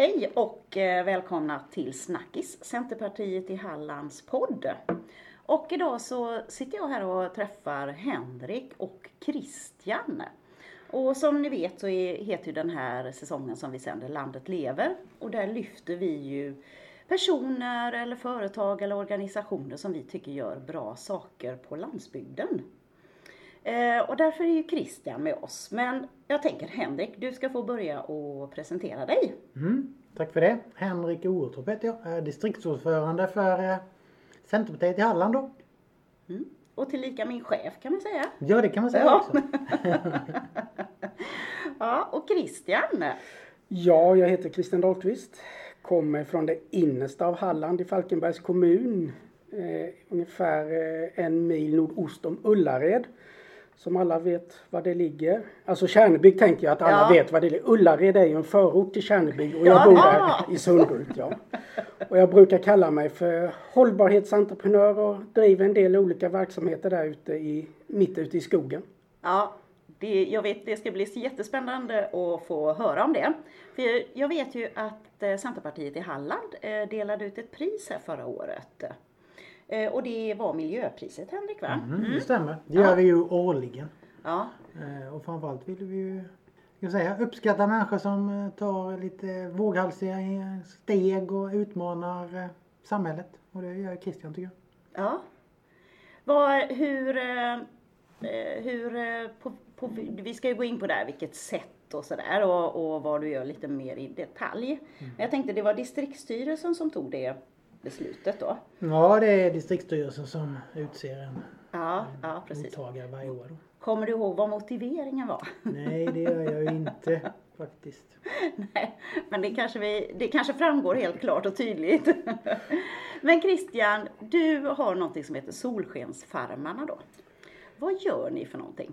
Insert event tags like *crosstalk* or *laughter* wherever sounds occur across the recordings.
Hej och eh, välkomna till Snackis, Centerpartiet i Hallands podd. Och idag så sitter jag här och träffar Henrik och Christian. Och som ni vet så heter ju den här säsongen som vi sänder Landet lever. Och där lyfter vi ju personer eller företag eller organisationer som vi tycker gör bra saker på landsbygden. Eh, och därför är ju Christian med oss. Men jag tänker Henrik, du ska få börja och presentera dig. Mm, tack för det. Henrik Oretorp heter jag. är distriktsordförande för eh, Centerpartiet i Halland då. Mm. Och tillika min chef kan man säga. Ja, det kan man säga Ja. också. *laughs* Ja, och Christian. Ja, jag heter Christian Dahlqvist. Kommer från det innersta av Halland i Falkenbergs kommun. Eh, ungefär eh, en mil nordost om Ullared. Som alla vet var det ligger. Alltså Kärnebygd tänker jag att alla Ja. vet var det ligger. Ullared är ju en förort till Kärnebygd och jag bor där i Sundhult. Ja. Och jag brukar kalla mig för hållbarhetsentreprenör och driver en del olika verksamheter där ute i, mitt ute i skogen. Ja, det, jag vet det ska bli jättespännande att få höra om det. För jag, jag vet ju att eh, Centerpartiet i Halland eh, delade ut ett pris här förra året. Eh, Och det var miljöpriset Henrik va? Mm, det stämmer. Det gör vi ju årligen. Ja, Eh, Och framförallt vill vi ju jag säga, uppskatta människor som eh, tar lite våghalsiga steg och utmanar samhället. Och det gör Christian tycker jag. ja. Vad, hur, hur på, på, vi ska ju gå in på det här, vilket sätt och sådär och, och vad du gör lite mer i detalj. Men jag tänkte det var distriktsstyrelsen som tog det beslutet då. Ja, det är distriktsstyrelsen som utser en Ja, ja precis. mottagare varje år. Då. Kommer du ihåg vad motiveringen var? *laughs* Nej, det gör jag ju inte faktiskt. Nej, men det kanske, vi, det kanske framgår helt klart och tydligt. *laughs* Men Christian, du har någonting som heter Solskensfarmarna då. Vad gör ni för någonting?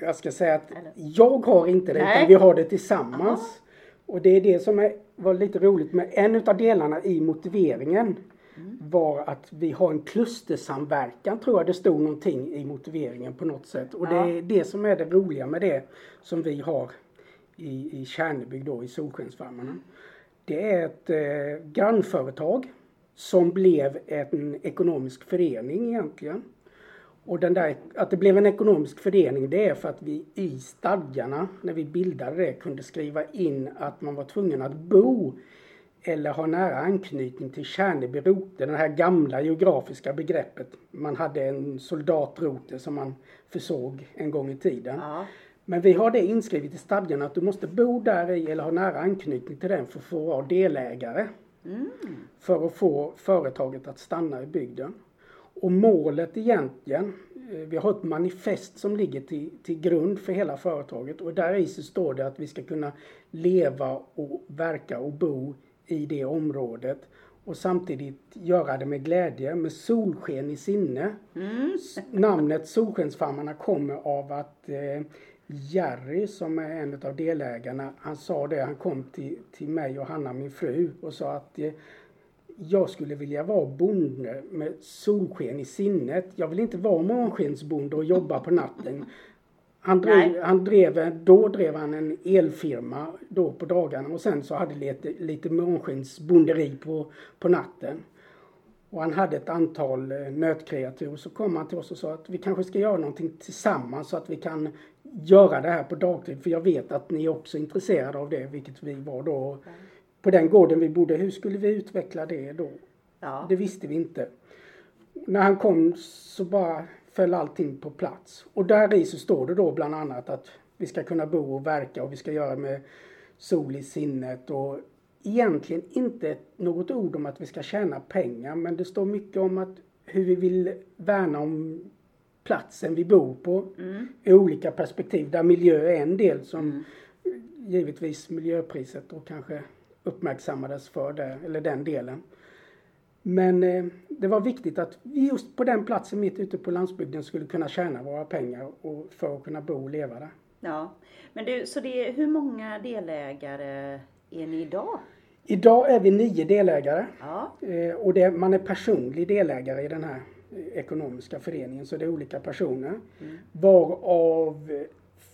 Jag ska säga att Eller? jag har inte det Nej. utan vi har det tillsammans. Och det är det som är, var lite roligt med en utav delarna i motiveringen var att vi har en klustersamverkan tror jag det stod någonting i motiveringen på något sätt. Och det Ja. är det som är det roliga med det som vi har i, i Kärnebygd då i Solskensfarmarna. Det är ett eh, grannföretag som blev en ekonomisk förening egentligen. Och den där, att det blev en ekonomisk förening det är för att vi i stadgarna när vi bildade det kunde skriva in att man var tvungen att bo eller ha nära anknytning till Kärneby rote, det här gamla geografiska begreppet. Man hade en soldatrote som man försåg en gång i tiden. Ja, Men vi har det inskrivet i stadgarna att du måste bo där i eller ha nära anknytning till den för att få vara delägare. För att få företaget att stanna i bygden. Och målet egentligen, eh, vi har ett manifest som ligger till, till grund för hela företaget. Och där i så står det att vi ska kunna leva och verka och bo i det området. Och samtidigt göra det med glädje, med solsken i sinne. S- Namnet Solskensfarmarna kommer av att eh, Jerry som är en av delägarna, han sa det, han kom till, till mig och Hanna, min fru, och sa att eh, jag skulle vilja vara bonde med solsken i sinnet. Jag vill inte vara månskensbonde och jobba på natten. Han drev, han drev, då drev han en elfirma då på dagarna och sen så hade lite, lite månskensbonderi på, på natten. Och han hade ett antal eh, nötkreatur. Så kom han till oss och sa att vi kanske ska göra någonting tillsammans så att vi kan göra det här på dagtid. För jag vet att ni är också intresserade av det, vilket vi var då. På den gården vi bodde, hur skulle vi utveckla det då? ja. Det visste vi inte. När han kom så bara föll allting på plats. Och där i så står det då bland annat att vi ska kunna bo och verka och vi ska göra med sol i sinnet och egentligen inte något ord om att vi ska tjäna pengar men det står mycket om att hur vi vill värna om platsen vi bor på i olika perspektiv där miljö är en del som givetvis miljöpriset då kanske uppmärksammades för det, eller den delen. Men eh, det var viktigt att vi just på den platsen mitt ute på landsbygden skulle kunna tjäna våra pengar och för att kunna bo och leva där. ja. Men du, så det, hur många delägare är ni idag? Idag är vi nio delägare Ja, eh, och det, man är personlig delägare i den här eh, ekonomiska föreningen så det är olika personer. Varav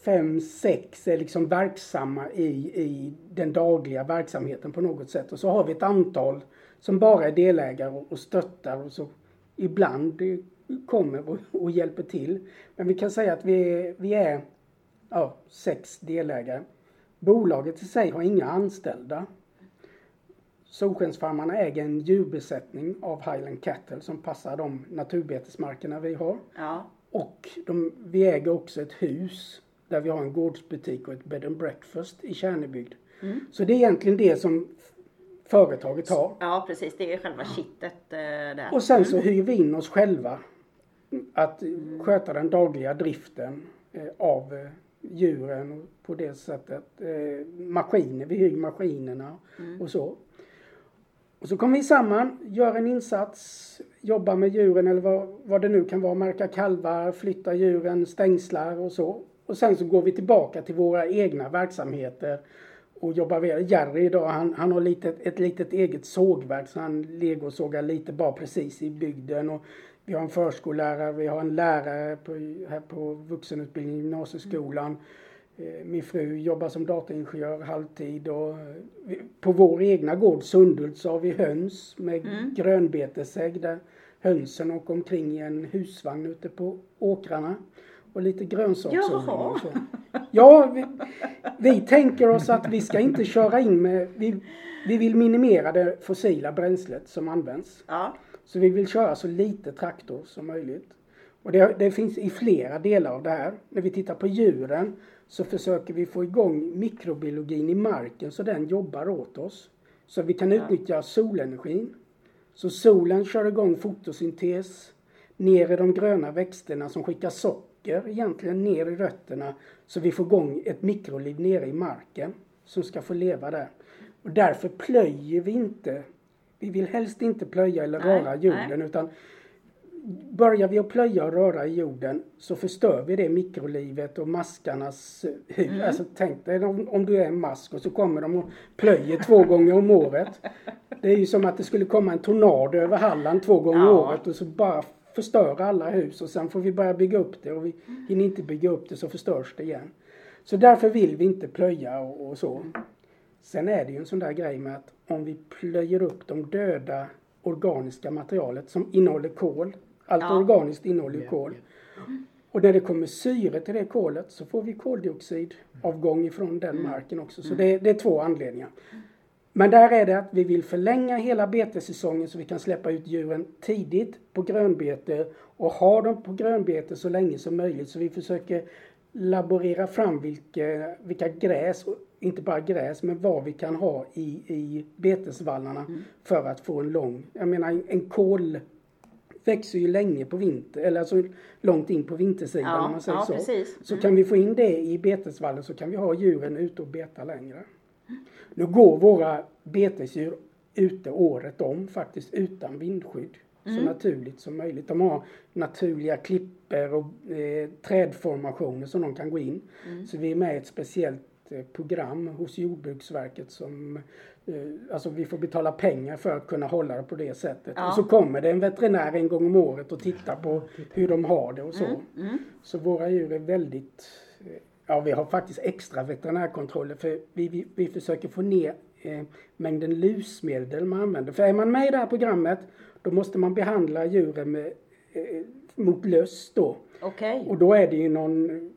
fem, sex är liksom verksamma i, i den dagliga verksamheten på något sätt. Och så har vi ett antal som bara är delägare och, och stöttar och så ibland kommer och, och, hjälper till. Men vi kan säga att vi, vi är ja, sex delägare. Bolaget i sig har inga anställda. Solskensfarmarna äger en djurbesättning av Highland Cattle som passar de naturbetesmarkerna vi har. Ja. Och de, vi äger också ett hus där vi har en gårdsbutik och ett bed and breakfast i Kärnebygd. Mm. Så det är egentligen det som företaget har. Ja precis, det är själva kittet eh, där. Och sen så mm. hyr vi in oss själva att sköta den dagliga driften eh, av eh, djuren på det sättet. Maskiner, vi hyr maskinerna mm. och så. Och så kommer vi samman, gör en insats, jobbar med djuren eller vad, vad det nu kan vara, märka kalvar, flytta djuren, stängslar och så. Och sen så går vi tillbaka till våra egna verksamheter och jobbar vidare. Jerry idag, han, han har lite, ett litet eget sågverk så han legosågar lite bara precis i bygden. Och vi har en förskollärare, vi har en lärare på, här på vuxenutbildningen i gymnasieskolan. Eh, min fru jobbar som dataingenjör halvtid och på vår egna gård Sundhult så har vi höns med mm. grönbetesägg där hönsen åker omkring i en husvagn ute på åkrarna och lite grönsaksodling. Ja, vi, vi, tänker oss att vi ska inte köra in med, vi, vi vill minimera det fossila bränslet som används. Ja. Så vi vill köra så lite traktor som möjligt. Och det, det, finns i flera delar av det här. När vi tittar på djuren så försöker vi få igång mikrobiologin i marken så den jobbar åt oss. Så vi kan utnyttja solenergin. Så solen kör igång fotosyntes ner i de gröna växterna som skickar socker egentligen ner i rötterna så vi får igång ett mikroliv nere i marken som ska få leva där. Och därför plöjer vi inte. Vi vill helst inte plöja eller nej, röra jorden nej. utan börjar vi att plöja och röra i jorden så förstör vi det mikrolivet och maskarnas hud. Mm. Alltså tänk dig om, om, du är en mask och så kommer de och plöjer två gånger om året. Det är ju som att det skulle komma en tornado över Halland två gånger om ja. året och så bara förstöra alla hus och sen får vi börja bygga upp det och vi hinner inte bygga upp det så förstörs det igen. Så därför vill vi inte plöja och, och så. Sen är det ju en sån där grej med att om vi plöjer upp de döda organiska materialet som innehåller kol allt ja. organiskt innehåller ju kol. Och när det kommer syre till det kolet så får vi koldioxidavgång ifrån den marken också. Så mm. det, det är två anledningar. Men där är det att vi vill förlänga hela betessäsongen så vi kan släppa ut djuren tidigt på grönbete och ha dem på grönbete så länge som möjligt. Så vi försöker laborera fram vilka, vilka gräs, inte bara gräs, men vad vi kan ha i, i betesvallarna mm. för att få en lång, jag menar en kol växer ju länge på vinter, eller alltså långt in på vintersidan ja, om man säger ja, så. Precis. Så mm. kan vi få in det i betesvallen så kan vi ha djuren ute och beta längre. Nu går våra betesdjur ute året om faktiskt utan vindskydd. Mm. Så naturligt som möjligt. De har naturliga klipper och eh, trädformationer som de kan gå in. Mm. Så vi är med i ett speciellt eh, program hos Jordbruksverket som Eh, alltså vi får betala pengar för att kunna hålla det på det sättet. Ja. Och så kommer det en veterinär en gång om året och tittar på hur de har det och så. Mm. Mm. Så våra djur är väldigt, eh, ja vi har faktiskt extra veterinärkontroller för vi, vi, vi försöker få ner eh, mängden lusmedel man använder. För är man med i det här programmet då måste man behandla djuren med, eh, mot löss då. Okay. Och då är det ju någon,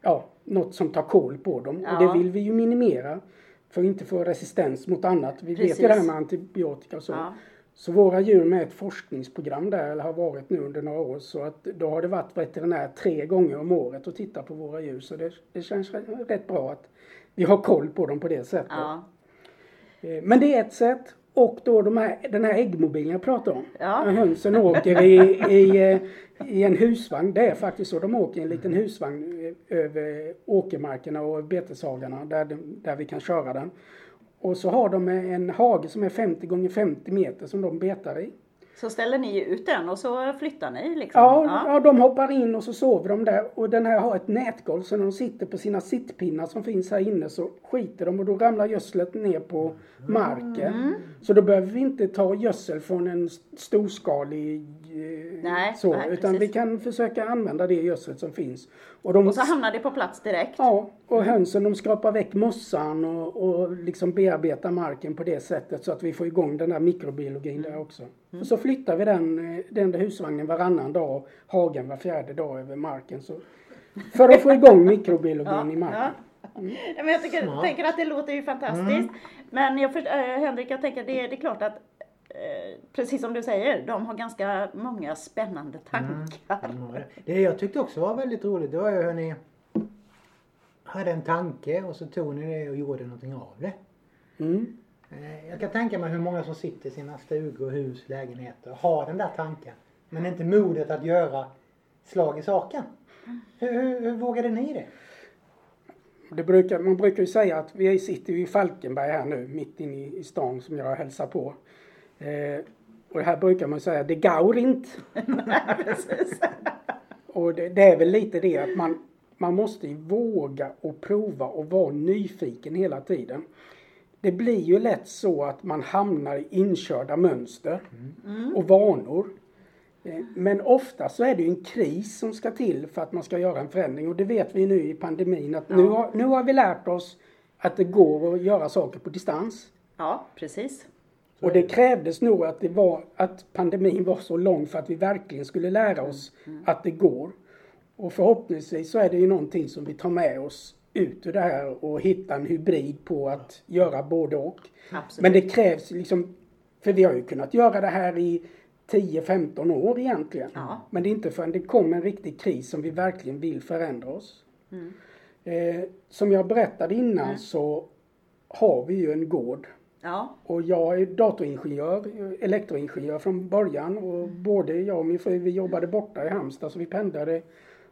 ja, något som tar koll på dem. Ja. Och det vill vi ju minimera för att inte få resistens mot annat. Vi Precis. vet ju det här med antibiotika och så. Ja. Så våra djur med ett forskningsprogram där, eller har varit nu under några år, så att då har det varit veterinär tre gånger om året och tittar på våra djur. Så det, det känns rätt bra att vi har koll på dem på det sättet. Ja. Eh, men det är ett sätt. Och då de här, den här äggmobilen jag pratade om. Ja. När hönsen åker i, i, eh, i en husvagn. Det är faktiskt så. De åker i en liten husvagn eh, över åkermarkerna och beteshagarna där, där vi kan köra den. Och så har de en hage som är 50 gånger 50 meter som de betar i. Så ställer ni ut den och så flyttar ni liksom? Ja, ja. ja, de hoppar in och så sover de där. Och den här har ett nätgolv så när de sitter på sina sittpinnar som finns här inne så skiter de och då ramlar gödslet ner på marken. Mm. Så då behöver vi inte ta gödsel från en storskalig Nej, så, nej, utan precis. vi kan försöka använda det gödsel som finns. Och, de, Och så hamnar det på plats direkt. ja, och hönsen de skrapar väck mossan och, och liksom bearbetar marken på det sättet så att vi får igång den där mikrobiologin där också. Och så flyttar vi den, eh, den där husvagnen varannan dag och hagen var fjärde dag över marken. Så, för att få *laughs* igång mikrobiologin i marken. Ja. Men jag tycker, tänker att det låter ju fantastiskt. Men jag för, äh, Henrik, jag tänker det, det är klart att eh, precis som du säger, de har ganska många spännande tankar. Mm. Det jag tyckte också var väldigt roligt det var ju hur ni hade en tanke och så tog ni det och gjorde någonting av det. Mm. Eh, Jag kan tänka mig hur många som sitter i sina stugor, hus, lägenheter och har den där tanken. Men inte modet att göra slag i saken. Hur, hur, hur vågade ni det? Det brukar, man brukar ju säga att vi sitter ju i Falkenberg här nu, mitt inne i, i stan som jag hälsar på. Eh, och här brukar man säga, det går inte. *laughs* *laughs* Och det, det är väl lite det att man, man måste våga och prova och vara nyfiken hela tiden. Det blir ju lätt så att man hamnar i inkörda mönster och vanor. Eh, Men ofta så är det ju en kris som ska till för att man ska göra en förändring och det vet vi nu i pandemin att nu, har, nu har vi lärt oss att det går att göra saker på distans. Ja, precis. Och det krävdes nog att, det var, att pandemin var så lång för att vi verkligen skulle lära oss att det går. Och förhoppningsvis så är det ju någonting som vi tar med oss ut ur det här och hitta en hybrid på att göra både och. Absolut. Men det krävs liksom, för vi har ju kunnat göra det här i 10-15 år egentligen. Ja. Men det är inte förrän det kommer en riktig kris som vi verkligen vill förändra oss. Eh, som jag berättade innan så har vi ju en gård Ja, och jag är datoringenjör, elektroingenjör från början och både jag och min fru vi jobbade borta i Halmstad så vi pendlade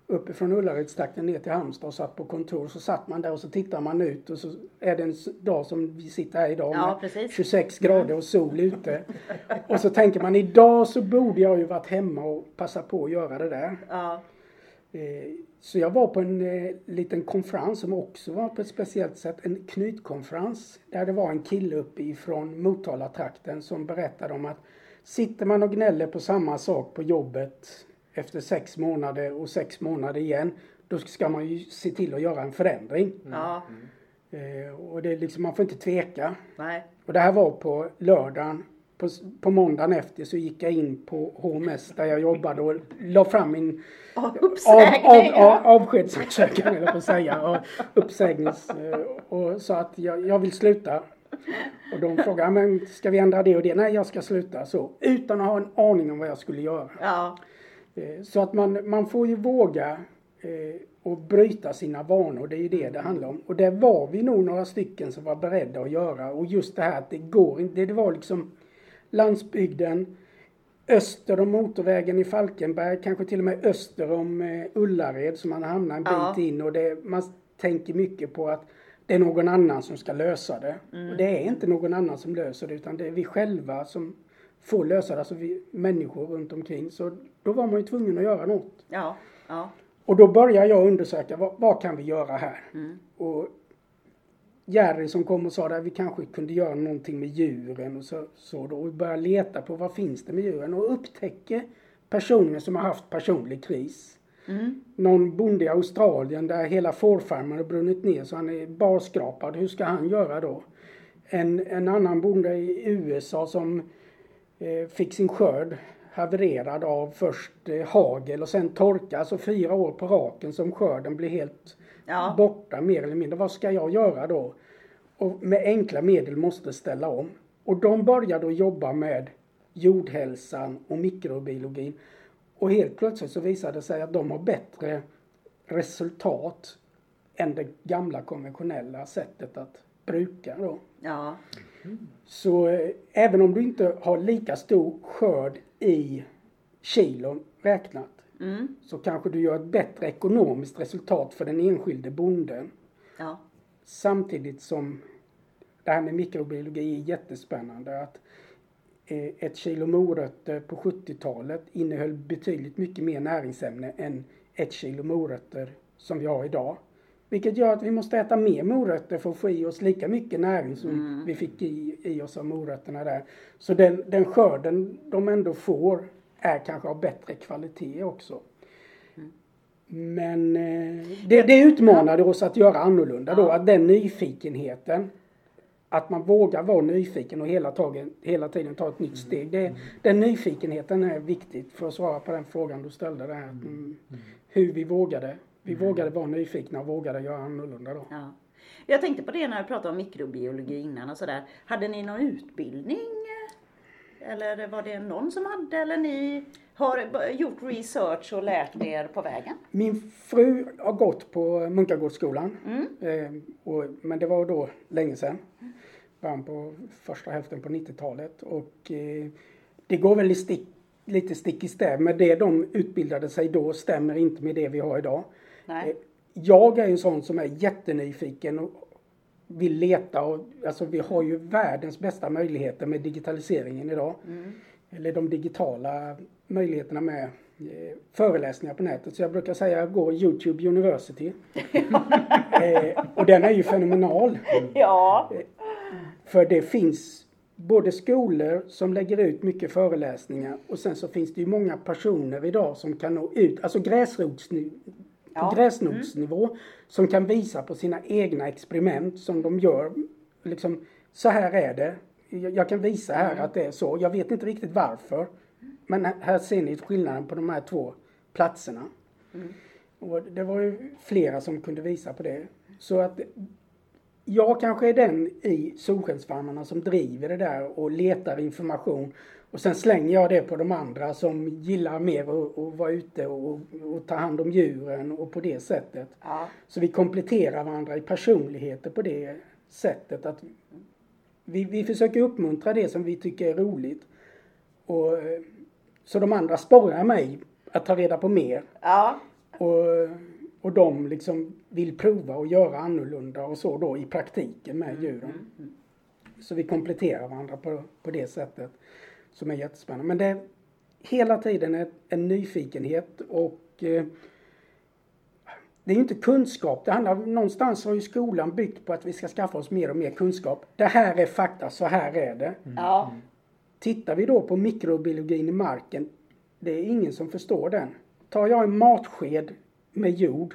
uppifrån Ullaredstrakten ner till Halmstad och satt på kontor. Så satt man där och så tittar man ut och så är det en dag som vi sitter här idag Ja, med precis. 26 grader och sol ute. Och så tänker man idag så borde jag ju varit hemma och passa på att göra det där. ja, Eh, Så jag var på en eh, liten konferens som också var på ett speciellt sätt en knytkonferens. Där det var en kille uppifrån Motala-trakten som berättade om att sitter man och gnäller på samma sak på jobbet efter sex månader och sex månader igen, då ska man ju se till att göra en förändring. ja, Eh, Och det är liksom, man får inte tveka. nej, Och det här var på lördagen. På, på måndagen efter så gick jag in på HMS där jag jobbade och la fram min av, av, av, avskedsansökan eller på att säga. Och uppsägnings och sa att jag, jag vill sluta. Och de frågade, men ska vi ändra det och det? Nej, jag ska sluta. Så utan att ha en aning om vad jag skulle göra. Ja, Eh, Så att man, man får ju våga eh, och bryta sina vanor, det är ju det det handlar om. Och det var vi nog några stycken som var beredda att göra. Och just det här att det går inte, det var liksom landsbygden, öster om motorvägen i Falkenberg, kanske till och med öster om eh, Ullared så man hamnar en bit Ja. in och det, man tänker mycket på att det är någon annan som ska lösa det. Och det är inte någon annan som löser det utan det är vi själva som får lösa det, alltså vi människor runt omkring. Så då var man ju tvungen att göra något. ja, ja, Och då började jag undersöka vad, vad kan vi göra här? Och Jerry som kom och sa att vi kanske kunde göra någonting med djuren och så, så då. Och började leta på vad finns det med djuren och upptäcker personer som har haft personlig kris. Någon bonde i Australien där hela fårfarmen har brunnit ner så han är barskrapad. Hur ska han göra då? En, en annan bonde i USA som eh, fick sin skörd havererad av först eh, hagel och sen torka. Alltså fyra år på raken som skörden blir helt Ja. borta mer eller mindre. Vad ska jag göra då? Och med enkla medel måste ställa om. Och de började då jobba med jordhälsan och mikrobiologin. Och helt plötsligt så visade det sig att de har bättre resultat än det gamla konventionella sättet att bruka då. ja, Så eh, även om du inte har lika stor skörd i kilon räknat mm, så kanske du gör ett bättre ekonomiskt resultat för den enskilde bonden. ja, Samtidigt som det här med mikrobiologi är jättespännande. Att eh, ett kilo morötter på 70-talet innehöll betydligt mycket mer näringsämne än ett kilo morötter som vi har idag. Vilket gör att vi måste äta mer morötter för att få i oss lika mycket näring som vi fick i, i oss av morötterna där. Så den, den skörden de ändå får är kanske av bättre kvalitet också. Men eh, det, det utmanade oss att göra annorlunda då, att den nyfikenheten att man vågar vara nyfiken och hela, tagen, hela tiden ta ett nytt steg. Det, den nyfikenheten är viktigt för att svara på den frågan du ställde där. Mm, hur vi vågade. Vi vågade vara nyfikna och vågade göra annorlunda då. Ja. Jag tänkte på det när vi pratade om mikrobiologi innan och sådär. Hade ni någon utbildning? Eller var det någon som hade eller ni har gjort research och lärt er på vägen? Min fru har gått på Munkagårdsskolan. Mm. Eh, och, men det var då länge sedan. Början på första hälften på 90-talet. Och eh, det går väl stick, lite stick i stäv med det de utbildade sig då stämmer inte med det vi har idag. Nej. Eh, Jag är en sån som är jättenyfiken och vill leta och alltså vi har ju världens bästa möjligheter med digitaliseringen idag. Eller de digitala möjligheterna med eh, föreläsningar på nätet. Så jag brukar säga att jag går Youtube University. *laughs* eh, och den är ju fenomenal. Ja. För det finns både skolor som lägger ut mycket föreläsningar och sen så finns det ju många personer idag som kan nå ut, alltså gräsrotsnivå, Ja. på gräsrotsnivå som kan visa på sina egna experiment som de gör. Liksom, så här är det. Jag kan visa här att det är så. Jag vet inte riktigt varför. Men här- ser ni skillnaden på de här två platserna. Och det var ju flera som kunde visa på det. Så att jag kanske är den i Solskensfarmarna som driver det där och letar information. Och sen slänger jag det på de andra som gillar mer att, att vara ute och, och ta hand om djuren och på det sättet. Ja. Så vi kompletterar varandra i personligheter på det sättet. att Vi, vi försöker uppmuntra det som vi tycker är roligt. Och, så de andra sporrar mig att ta reda på mer. Ja. Och, och de liksom vill prova och göra annorlunda och så då i praktiken med djuren. Så vi kompletterar varandra på, på det sättet. Som är jättespännande. Men det är hela tiden en nyfikenhet och eh, det är ju inte kunskap. Det handlar någonstans har ju skolan byggt på att vi ska skaffa oss mer och mer kunskap. Det här är fakta, så här är det. Ja. Tittar vi då på mikrobiologin i marken, det är ingen som förstår den. Tar jag en matsked med jord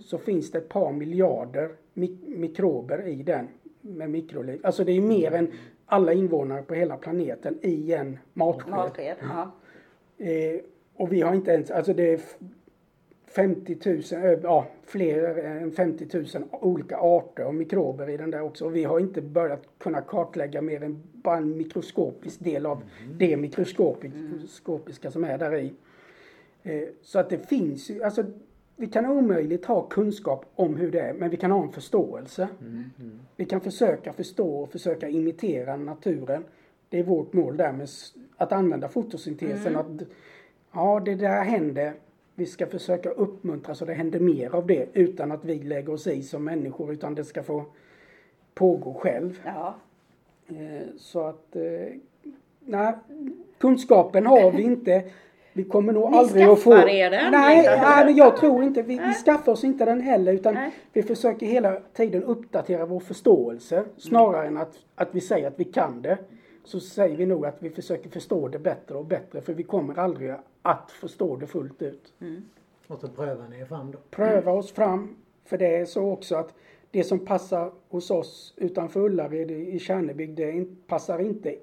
så finns det ett par miljarder mik- mikrober i den med mikroliv. Alltså det är mer än alla invånare på hela planeten i en matsked. Matsked. Ja. Eh, och vi har inte ens, alltså det är f- 50 000, eh, ja fler än 50 000 olika arter och mikrober i den där också. Och vi har inte börjat kunna kartlägga mer än bara en mikroskopisk del av det mikroskopiska som är där i. Eh, så att det finns ju, alltså vi kan omöjligt ha kunskap om hur det är, men vi kan ha en förståelse. Vi kan försöka förstå och försöka imitera naturen. Det är vårt mål där med att använda fotosyntesen. Att, ja, det där händer. Vi ska försöka uppmuntra så det händer mer av det utan att vi lägger oss i som människor utan det ska få pågå själv. Ja. Eh, Så att, eh, nej, kunskapen har vi inte. Vi kommer nog Ni aldrig att få... er den, Nej, nej, men jag tror inte, vi, vi skaffar oss inte den heller utan Nej. vi försöker hela tiden uppdatera vår förståelse snarare än att, att vi säger att vi kan det. Så säger vi nog att vi försöker förstå det bättre och bättre för vi kommer aldrig att förstå det fullt ut. Och så prövar ni er fram då. Pröva oss fram, för det är så också att det som passar hos oss utanför Ullared i Kärnebygd, det passar inte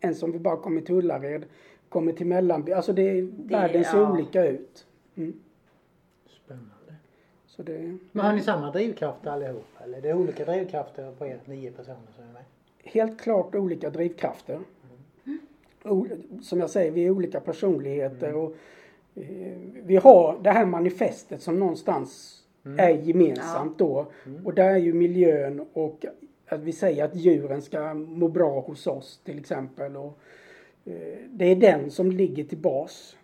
ens om vi bara kommer till Ullared, kommer till Mellanby. Alltså det, världen ser ja. olika ut. Mm. Spännande. Så det, Men har ni samma drivkrafter allihop? Eller är det olika drivkrafter på er nio personer som är med? helt klart olika drivkrafter. O, som jag säger, vi är olika personligheter och eh, vi har det här manifestet som någonstans är gemensamt då. Och där är ju miljön och att vi säger att djuren ska må bra hos oss till exempel. Och, eh, det är den som ligger till bas.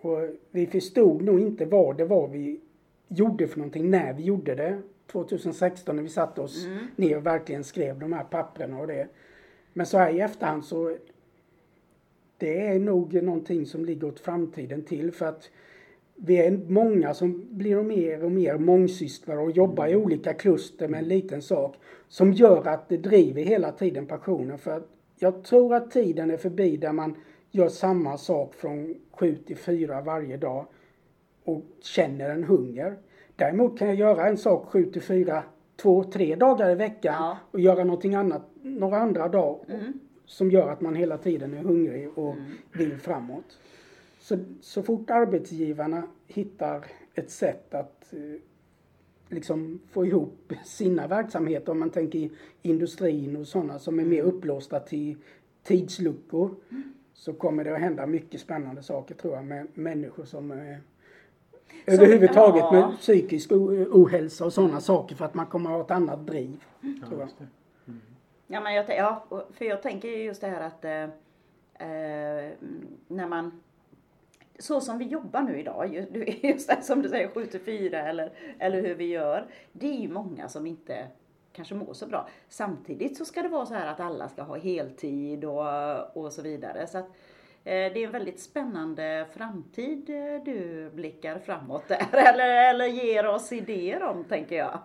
Och vi förstod nog inte vad det var vi gjorde för någonting när vi gjorde det. 2016 när vi satte oss ner och verkligen skrev de här papperna och det. Men så här i efterhand så det är nog någonting som ligger åt framtiden till för att vi är många som blir mer och mer mångsysslare och jobbar i olika kluster med en liten sak som gör att det driver hela tiden passionen för att jag tror att tiden är förbi där man gör samma sak från 7 till 4 varje dag och känner en hunger. Däremot kan jag göra en sak 7 till 4 två, tre dagar i veckan Ja. och göra någonting annat några andra dagar Mm. som gör att man hela tiden är hungrig och vill framåt. Så, så fort arbetsgivarna hittar ett sätt att eh, liksom få ihop sina verksamheter, om man tänker i industrin och sådana som är mer upplåsta till tidsluckor, så kommer det att hända mycket spännande saker tror jag med människor som eh, överhuvudtaget ja. med psykisk ohälsa och sådana saker för att man kommer att ha ett annat driv. Tror jag. det. Ja, men jag, ja, för jag tänker ju just det här att eh, eh, när man så som vi jobbar nu idag, just det som du säger 7 till 4 eller, eller hur vi gör. Det är ju många som inte kanske mår så bra. Samtidigt så ska det vara så här att alla ska ha heltid och, och så vidare. Så att, eh, det är en väldigt spännande framtid eh, du blickar framåt där. *laughs* Eller, eller ger oss idéer om, tänker jag.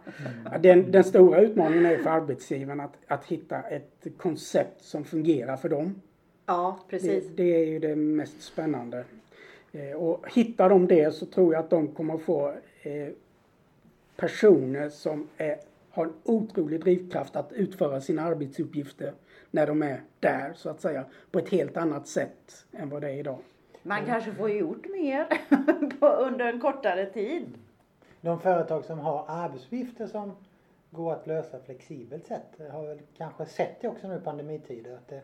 Ja, Den, den stora utmaningen är för arbetsgivarna att, att hitta ett koncept som fungerar för dem. Ja, precis. Det, det är ju det mest spännande. Eh, och hittar de det så tror jag att de kommer att få eh, personer som är, har en otrolig drivkraft att utföra sina arbetsuppgifter när de är där så att säga på ett helt annat sätt än vad det är idag. Man kanske får gjort mer *laughs* på, under en kortare tid. De företag som har arbetsuppgifter som går att lösa flexibelt sätt har väl kanske sett det också nu i pandemitider. Att det,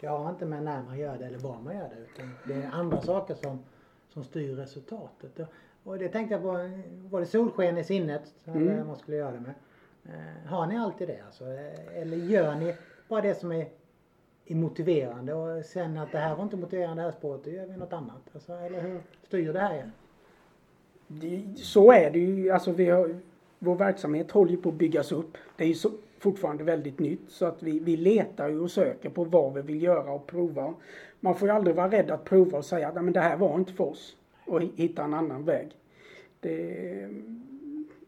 det har inte med när man gör det eller var man gör det utan det är andra saker som, som styr resultatet. Och, det tänkte jag på, var det solsken i sinnet eller man skulle göra det med? Eh, har ni alltid det alltså? Eh, Eller gör ni bara det som är, är motiverande och sen att det här var inte motiverande det här spåret, då gör vi något annat. Alltså, eller hur styr det här er? Så är det ju. Alltså vi har, vår verksamhet håller ju på att byggas upp. Det är ju så, fortfarande väldigt nytt så att vi, vi letar ju och söker på vad vi vill göra och prova. Man får ju aldrig vara rädd att prova och säga att "Nej, men det här var inte för oss och hi- hitta en annan väg. Det,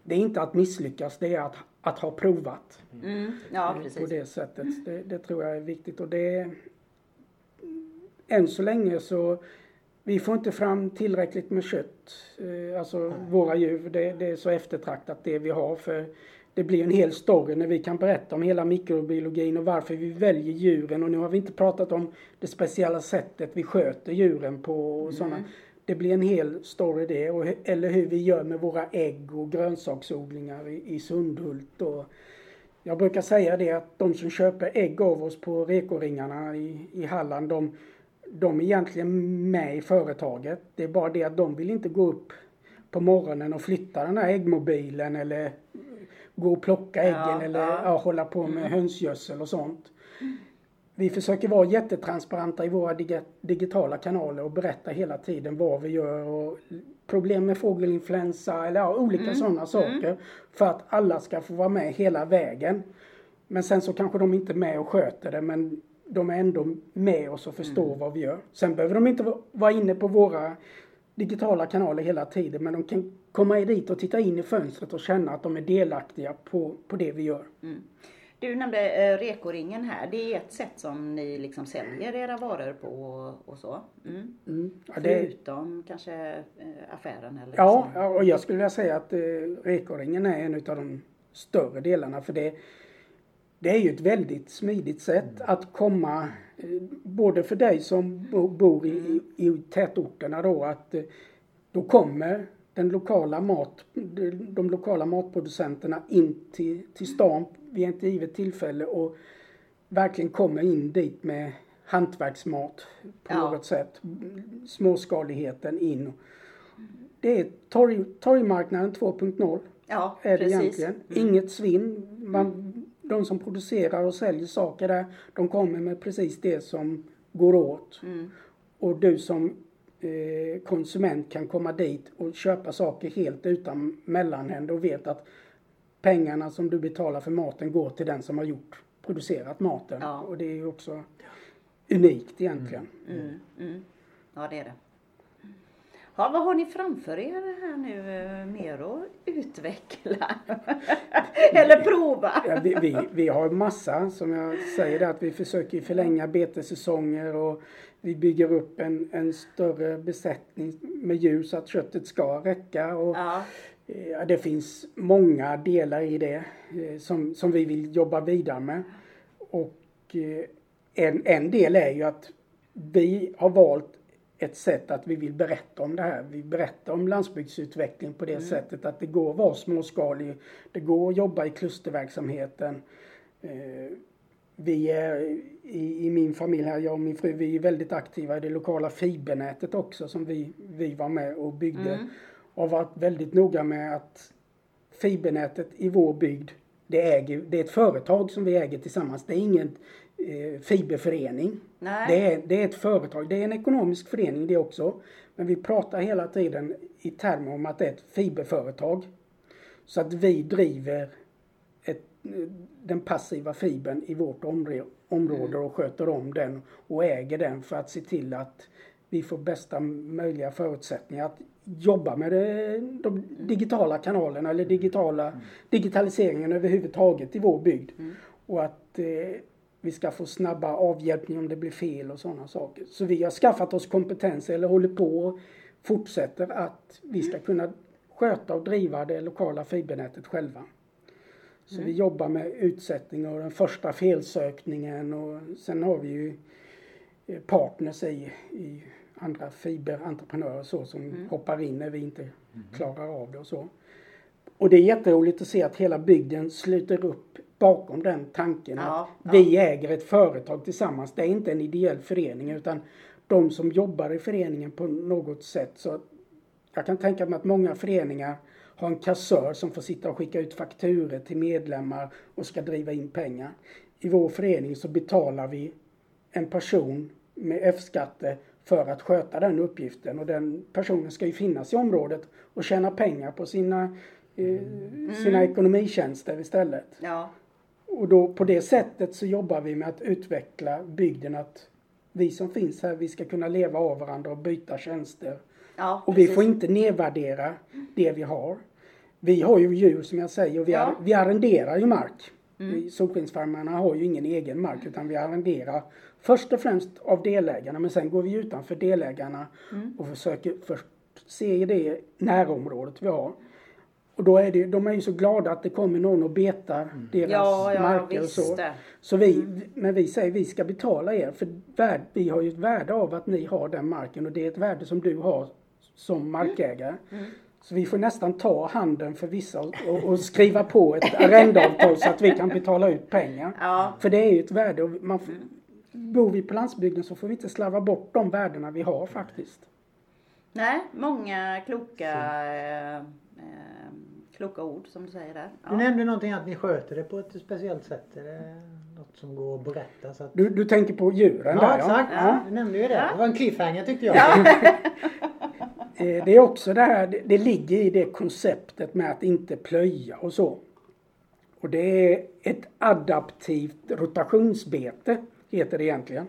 det är inte att misslyckas, det är att, att ha provat Mm, ja, på precis. det sättet. Det, det tror jag är viktigt och det än så länge så vi får inte fram tillräckligt med kött, eh, alltså våra djur. Det, det är så eftertraktat det vi har för det blir en hel story när vi kan berätta om hela mikrobiologin och varför vi väljer djuren och nu har vi inte pratat om det speciella sättet vi sköter djuren på och sådana. Det blir en hel story det och, eller hur vi gör med våra ägg och grönsaksodlingar i, i Sundhult och jag brukar säga det att de som köper ägg av oss på rekoringarna i, i Halland, de, de är egentligen med i företaget. Det är bara det att de vill inte gå upp på morgonen och flytta den här äggmobilen eller gå och plocka äggen Ja, eller ja. Ja, hålla på med hönsgödsel och sånt. Vi försöker vara jättetransparenta i våra dig- digitala kanaler och berätta hela tiden vad vi gör och problem med fågelinfluensa eller ja, olika sådana saker. För att alla ska få vara med hela vägen. Men sen så kanske de inte är med och sköter det men de är ändå med oss och förstår vad vi gör. Sen behöver de inte va- vara inne på våra digitala kanaler hela tiden men de kan komma dit och titta in i fönstret och känna att de är delaktiga på, på det vi gör. Du nämnde eh, rekoringen här. Det är ett sätt som ni liksom säljer era varor på och, och så. Mm. Mm. Ja, det, Förutom kanske eh, affären eller Ja, så. och jag skulle vilja säga att eh, rekoringen är en av de större delarna för det, det är ju ett väldigt smidigt sätt att komma, både för dig som bo, bor i, i, i tätorterna då, att eh, då kommer den lokala mat, de, de lokala matproducenterna in till, till stan vid ett givet tillfälle och verkligen kommer in dit med hantverksmat på Ja. något sätt. Småskaligheten in. Det är torg, torgmarknaden 2.0 Ja, är det precis. egentligen. Inget svinn. Man, de som producerar och säljer saker där, de kommer med precis det som går åt. Mm. Och du som eh, konsument kan komma dit och köpa saker helt utan mellanhänder och vet att pengarna som du betalar för maten går till den som har gjort, producerat maten. Ja. Och det är ju också unikt egentligen. Mm, mm. Ja, det är det. Ja, vad har ni framför er här nu eh, mer att utveckla? *laughs* Eller prova? Ja, vi, vi, vi har massa, som jag säger, att vi försöker förlänga betesäsonger och vi bygger upp en, en större besättning med djur så att köttet ska räcka. Och, Ja. eh, Ja, det finns många delar i det eh, som, som vi vill jobba vidare med. Och eh, en, en del är ju att vi har valt ett sätt att vi vill berätta om det här. Vi berättar om landsbygdsutveckling på det sättet att det går att vara småskalig. Det går att jobba i klusterverksamheten. Eh, Vi är i, i min familj här, jag och min fru, vi är väldigt aktiva i det lokala fibernätet också som vi, vi var med och byggde. Mm. Och varit väldigt noga med att fibernätet i vår bygd, det, äger, det är ett företag som vi äger tillsammans. Det är ingen eh, fiberförening. Nej. Det är, det är ett företag. Det är en ekonomisk förening det också. Men vi pratar hela tiden i termer om att det är ett fiberföretag. Så att vi driver ett, den passiva fibern i vårt område och sköter om den och äger den för att se till att vi får bästa möjliga förutsättningar att jobba med det, de digitala kanalerna eller digitala, digitaliseringen överhuvudtaget i vår bygd. Och att eh, vi ska få snabba avhjälpning om det blir fel och sådana saker. Så vi har skaffat oss kompetens eller håller på och fortsätter att vi ska kunna sköta och driva det lokala fibernätet själva. Så vi jobbar med utsättning och den första felsökningen och sen har vi ju eh, partners i, i andra fiberentreprenörer och så som hoppar in när vi inte klarar av det och så. Och det är jätteroligt att se att hela bygden sluter upp bakom den tanken Ja, att vi äger ett företag tillsammans. Det är inte en ideell förening utan de som jobbar i föreningen på något sätt. Så jag kan tänka mig att många föreningar har en kassör som får sitta och skicka ut fakturer till medlemmar och ska driva in pengar. I vår förening så betalar vi en person med F-skatte för att sköta den uppgiften och den personen ska ju finnas i området och tjäna pengar på sina, eh, sina ekonomitjänster istället. Ja. Och då på det sättet så jobbar vi med att utveckla bygden att vi som finns här, vi ska kunna leva av varandra och byta tjänster. Ja, Och vi får inte nedvärdera det vi har. Vi har ju djur som jag säger och vi, Ja. ar- vi arrenderar ju mark. Mm. Solskensfarmarna har ju ingen egen mark utan vi arrenderar först och främst av delägarna men sen går vi utanför delägarna och försöker först se det närområdet vi har. Och då är det, de är ju så glada att det kommer någon och betar deras Ja, ja, marker och så. det. Så vi, men vi säger vi ska betala er för värd, vi har ju ett värde av att ni har den marken och det är ett värde som du har som markägare. Mm. Så vi får nästan ta handen för vissa och, och, skriva på ett arrendeavtal så att vi kan betala ut pengar. Ja. För det är ju ett värde och man, får- bor vi på landsbygden så får vi inte slarva bort de värdena vi har faktiskt. Nej, många kloka, eh, eh, kloka ord som du säger där. Du Ja. nämnde någonting att ni sköter det på ett speciellt sätt. Är det något som går att berätta? Så att... Du, du tänker på djuren Ja där exakt, Ja. du nämnde ju det. Ja. Det var en cliffhanger tyckte jag. *laughs* Eh, Det är också det här, det- det ligger i det konceptet med att inte plöja och så. Och det är ett adaptivt rotationsbete, heter det egentligen.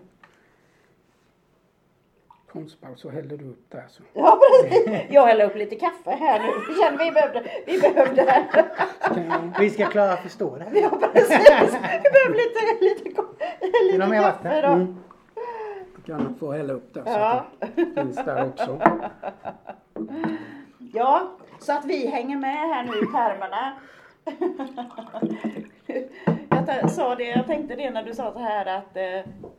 Konstpaus så häller du upp där så. Ja, precis. Jag häller upp lite kaffe här nu. Vi kände vi behövde, vi behövde Vi ska klara att förstå det. Ja, precis. Vi behöver lite, lite, lite kaffe vatten? då. Mm. Du kan få hälla upp där så Ja. att det finns där också. Ja, så att vi hänger med här nu i termerna. Jag sa det, jag tänkte det när du sa så här att, eh,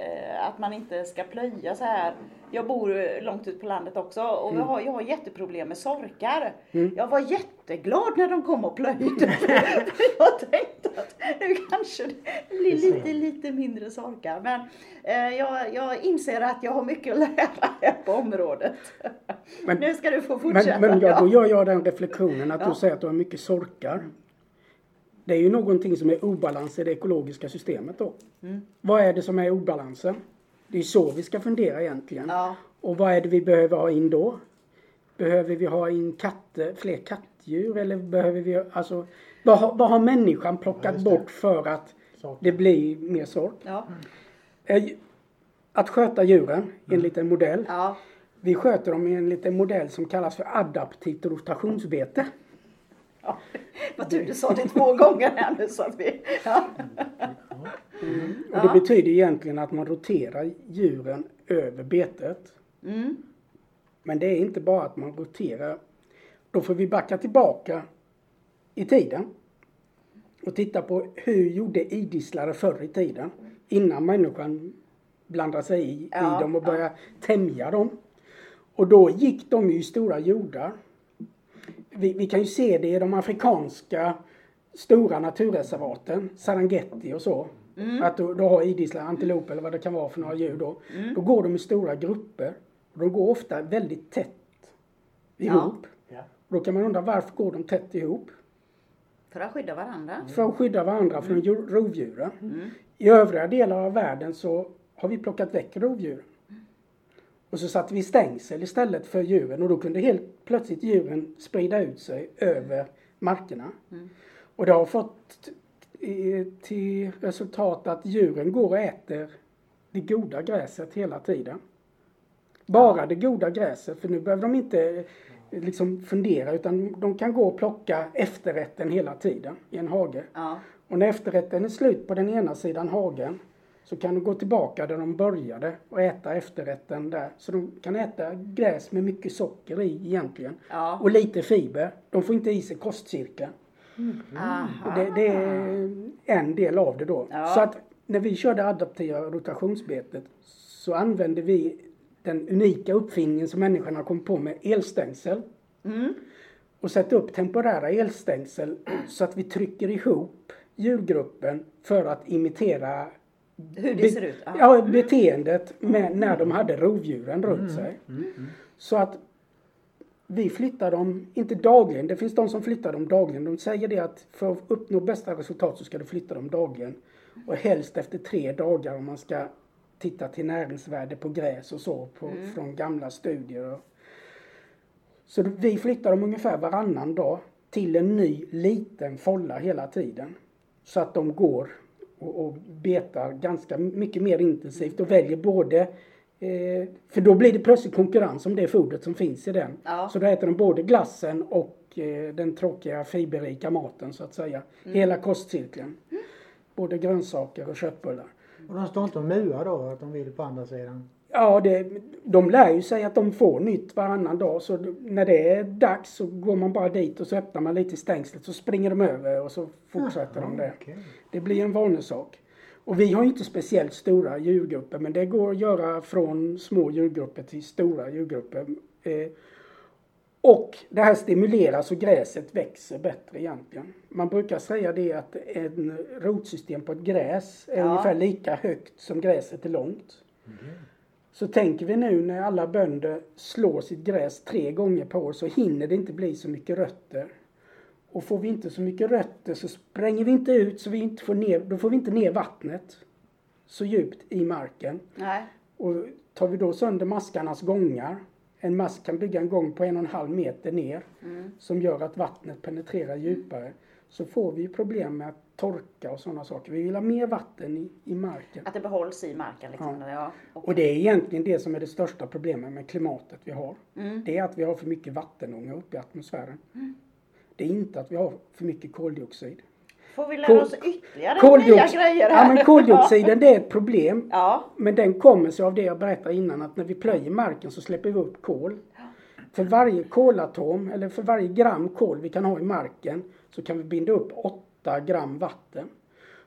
eh, att man inte ska plöja så här. Jag bor långt ut på landet också och jag, har, jag har jätteproblem med sorkar. Jag var jätteglad när de kom och plöjde. *laughs* *laughs* Jag tänkte att nu kanske det blir lite, lite mindre sorkar. Men eh, jag, jag inser att jag har mycket att lära här på området. Men- nu ska du få fortsätta. Men, men ja, då gör jag den reflektionen att Ja. du säger att du har mycket sorkar. Det är ju någonting som är obalans i det ekologiska systemet då. Mm. Vad är det som är obalansen? Det är så vi ska fundera egentligen. Ja. Och vad är det vi behöver ha in då? Behöver vi ha in katter, fler kattdjur eller behöver vi, alltså vad har, vad har människan plockat det. bort för att Sork. det blir mer sork? Ja. Eh, Att sköta djuren enligt en modell. Ja. Vi sköter dem enligt en modell som kallas för adaptivt rotationsbete. Ja, *laughs* vad tur du sa det två gånger här nu så att vi... Ja. Och det betyder egentligen att man roterar djuren över betet. Mm. Men det är inte bara att man roterar. Då får vi backa tillbaka i tiden och titta på hur gjorde idisslare förr i tiden innan människan blandade sig i, Ja, i dem och ja. började tämja dem. Och då gick de ju i stora jordar. Vi, vi kan ju se det i de afrikanska stora naturreservaten, Serengeti och så. Mm. Att då, då har idisslar, antilop eller vad det kan vara för några djur då. Då går de i stora grupper. Och de går ofta väldigt tätt ihop. Ja. Då kan man undra varför går de tätt ihop? För att skydda varandra. För att skydda varandra från djur- rovdjuren. Mm. I övriga delar av världen så har vi plockat väck rovdjur. Och så satte vi stängsel istället för djuren och då kunde helt plötsligt djuren sprida ut sig över markerna. Och det har fått till resultat att djuren går och äter det goda gräset hela tiden. Bara det goda gräset, för nu behöver de inte eh, liksom fundera utan de kan gå och plocka efterrätten hela tiden i en hage. Ja. Och när efterrätten är slut på den ena sidan hagen så kan de gå tillbaka där de började och äta efterrätten där. Så de kan äta gräs med mycket socker i egentligen. Ja. Och lite fiber. De får inte i sig kostcirkeln. Och Aha. det, det är en del av det då. Ja. Så att när vi körde adaptiva rotationsbetet så använde vi den unika uppfinningen som människan har kommit på med elstängsel. Mm. Och sätta upp temporära elstängsel så att vi trycker ihop djurgruppen för att imitera Hur det be- ser ut. Ja. Ja, beteendet med när de hade rovdjuren runt sig. Så att vi flyttar dem, inte dagligen, det finns de som flyttar dem dagligen. De säger det att för att uppnå bästa resultat så ska du flytta dem dagligen. Och helst efter tre dagar om man ska titta till näringsvärde på gräs och så på, från gamla studier. Så vi flyttar dem ungefär varannan dag till en ny liten folla hela tiden. Så att de går och, och betar ganska mycket mer intensivt och väljer både eh, för då blir det plötsligt konkurrens om det fodret som finns i den. Ja. Så då äter de både glassen och eh, den tråkiga fiberrika maten så att säga. Hela kostcirkeln. Både grönsaker och köttbullar. Och de står inte och muar då att de vill på andra sidan? Ja, det, de lär ju sig att de får nytt varannan dag. Så när det är dags så går man bara dit och så öppnar man lite stängslet så springer de över och så fortsätter de det. Okej. Det blir en vanesak. Och vi har inte speciellt stora djurgrupper men det går att göra från små djurgrupper till stora djurgrupper. Eh, och det här stimulerar så gräset växer bättre egentligen. Man brukar säga det att en rotsystem på ett gräs är Ja. ungefär lika högt som gräset är långt. Så tänker vi nu när alla bönder slår sitt gräs tre gånger per år så hinner det inte bli så mycket rötter. Och får vi inte så mycket rötter så spränger vi inte ut så vi inte får ner, då får vi inte ner vattnet så djupt i marken. Nej. Och tar vi då sönder maskarnas gångar, en mask kan bygga en gång på en och en halv meter ner som gör att vattnet penetrerar djupare så får vi problem med att torka och sådana saker. Vi vill ha mer vatten i, i marken. Att det behålls i marken liksom. Ja. Och det är egentligen det som är det största problemet med klimatet vi har. Mm. Det är att vi har för mycket vattenånga uppe i atmosfären. Det är inte att vi har för mycket koldioxid. Får vi lära Kol- oss ytterligare nya grejer här? ja, men koldioxiden *laughs* det är ett problem. Ja. Men den kommer sig av det jag berättade innan att när vi plöjer marken så släpper vi upp kol. För varje kolatom eller för varje gram kol vi kan ha i marken så kan vi binda upp 8 gram vatten.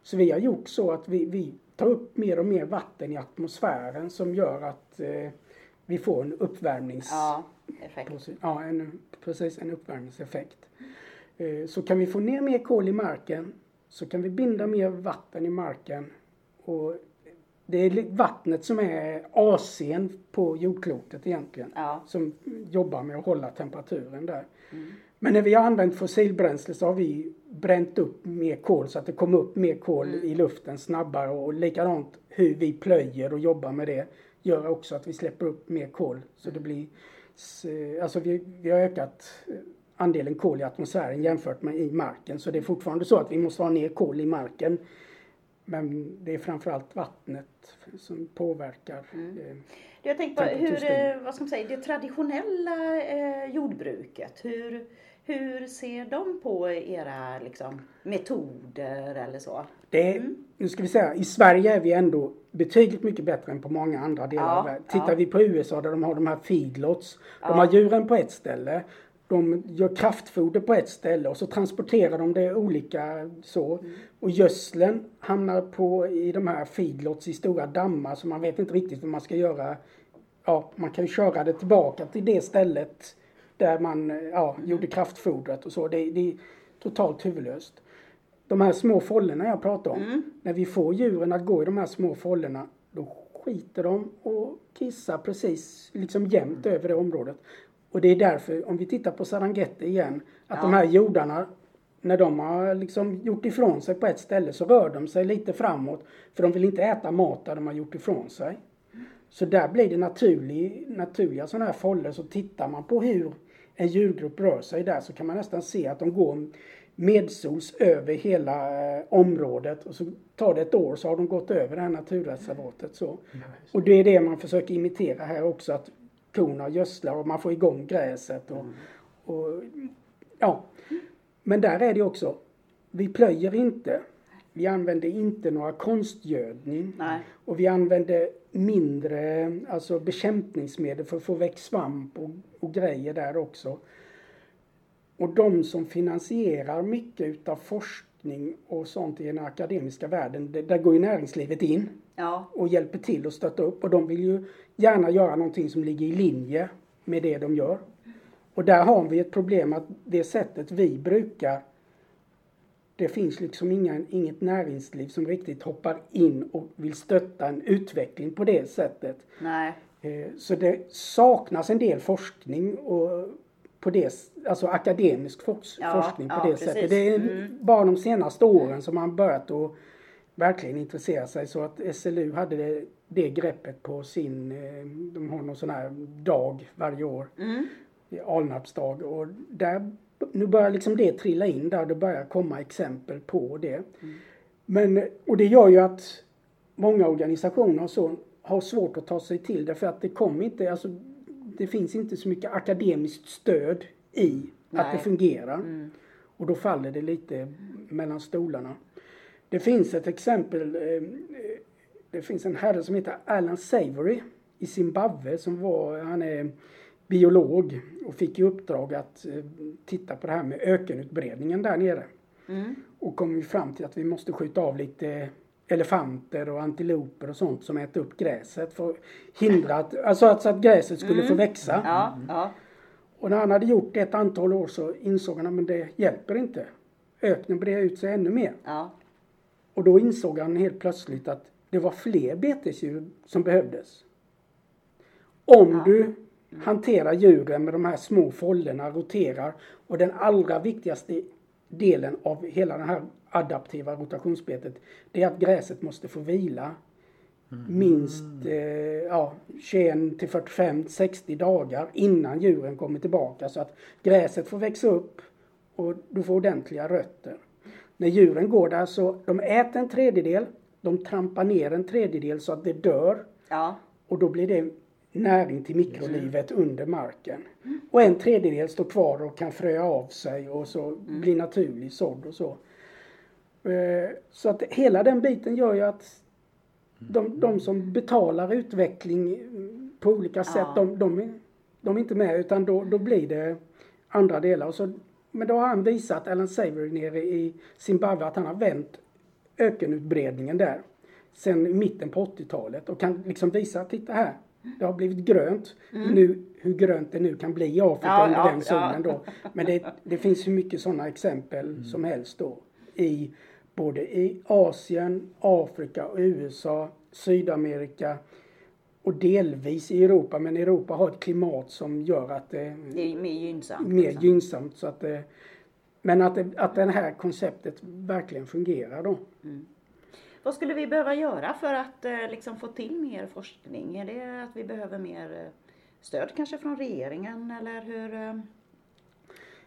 Så vi har gjort så att vi, vi tar upp mer och mer vatten i atmosfären som gör att eh, vi får en uppvärmnings... Ja. Ja, en, precis en uppvärmningseffekt. Eh, Så kan vi få ner mer kol i marken så kan vi binda mer vatten i marken. Och det är vattnet som är AC'n på jordklotet egentligen. Ja. Som jobbar med att hålla temperaturen där. Men när vi har använt fossilbränsle så har vi bränt upp mer kol så att det kommer upp mer kol i luften snabbare och likadant hur vi plöjer och jobbar med det gör också att vi släpper upp mer kol. Så det blir, s- alltså vi, vi har ökat eh, andelen kol i atmosfären jämfört med i marken. Så det är fortfarande så att vi måste ha ner kol i marken. Men det är framförallt vattnet som påverkar. Mm. Eh, Jag tänkte på hur, eh, vad ska man säga, det traditionella eh, jordbruket, hur, hur ser de på era liksom, metoder eller så? det Mm. Nu ska vi säga, i Sverige är vi ändå betydligt mycket bättre än på många andra delar Ja, av världen. Tittar ja. vi på USA där de har de här feedlots. De Ja. har djuren på ett ställe. De gör kraftfoder på ett ställe och så transporterar de det olika så. Mm. Och gödseln hamnar på i de här feedlots i stora dammar så man vet inte riktigt vad man ska göra. Ja, man kan köra det tillbaka till det stället där man eh, ja, gjorde kraftfodret och så. Det, det är totalt huvudlöst. De här små follorna jag pratar om. När vi får djuren att gå i de här små follorna då skiter de och kissar precis liksom jämnt över det området. Och det är därför, om vi tittar på Serengeti igen, att Ja. de här jordarna när de har liksom gjort ifrån sig på ett ställe så rör de sig lite framåt. För de vill inte äta mat där de har gjort ifrån sig. Så där blir det naturlig, naturliga sådana här foller. Så tittar man på hur en djurgrupp rör sig där så kan man nästan se att de går medsols över hela eh, området. Och så tar det ett år så har de gått över det här naturreservatet. Så. Och det är det man försöker imitera här också. Att korna gödslar och man får igång gräset. Och, och, ja. Men där är det också, vi plöjer inte. Vi använder inte några konstgödning. Nej. Och vi använder mindre alltså bekämpningsmedel för att få väck svamp och, och grejer där också. Och de som finansierar mycket utav forskning och sånt i den akademiska världen, det, där går ju näringslivet in Ja, och hjälper till och stöttar upp. Och de vill ju gärna göra någonting som ligger i linje med det de gör. Och där har vi ett problem att det sättet vi brukar det finns liksom inga, inget näringsliv som riktigt hoppar in och vill stötta en utveckling på det sättet. nej. Eh, Så det saknas en del forskning och på det, alltså akademisk fors- Ja, forskning på ja, det precis. sättet. Det är Mm. bara de senaste åren som man börjat att verkligen intressera sig så att SLU hade det, det greppet på sin, eh, de har någon sån här dag varje år, Mm. Alnarpsdag och där, nu börjar liksom det trilla in där, det börjar komma exempel på det. Men, och det gör ju att många organisationer och så har svårt att ta sig till det för att det kommer inte, alltså det finns inte så mycket akademiskt stöd i att Nej. det fungerar. Mm. Och då faller det lite mellan stolarna. Det finns ett exempel, eh, eh, det finns en herre som heter Alan Savory i Zimbabwe som var, han är biolog och fick i uppdrag att eh, titta på det här med ökenutbredningen där nere. Mm. Och kom ju fram till att vi måste skjuta av lite elefanter och antiloper och sånt som äter upp gräset för att hindra att, alltså att, så att gräset skulle få växa. Mm. Ja, ja. Och när han hade gjort det ett antal år så insåg han att det hjälper inte. Öknen breder ut sig ännu mer. ja. Och då insåg han helt plötsligt att det var fler betesdjur som behövdes. Om du hanterar djuren med de här små follorna, roterar och den allra viktigaste delen av hela det här adaptiva rotationsbetet det är att gräset måste få vila. Minst eh, ja, 21 till 45, 60 dagar innan djuren kommer tillbaka. Så att gräset får växa upp och du får ordentliga rötter. När djuren går där så de äter en tredjedel, de trampar ner en tredjedel så att det dör. Ja. och då blir det näring till mikrolivet under marken. Och en tredjedel står kvar och kan fröa av sig och så blir naturlig sådd och så. Eh, Så att hela den biten gör ju att de, de som betalar utveckling mm, på olika sätt, Ja. de, de, är, de är inte med utan då, då blir det andra delar. Och så, men då har han visat, Alan Savory nere i Zimbabwe, att han har vänt ökenutbredningen där sen mitten på 80-talet och kan liksom visa, titta här, det har blivit grönt. Nu, hur grönt det nu kan bli i Afrika Ja, under ja, den zonen ja. då. Men det, det finns hur mycket sådana exempel som helst då. I både i Asien, Afrika, och USA, Sydamerika och delvis i Europa. Men Europa har ett klimat som gör att det Det är mer gynnsamt. mer liksom. gynnsamt. Så att det, men att, det, att det här konceptet verkligen fungerar då. Vad skulle vi behöva göra för att eh, liksom få till mer forskning? Är det att vi behöver mer eh, stöd kanske från regeringen eller hur? eh,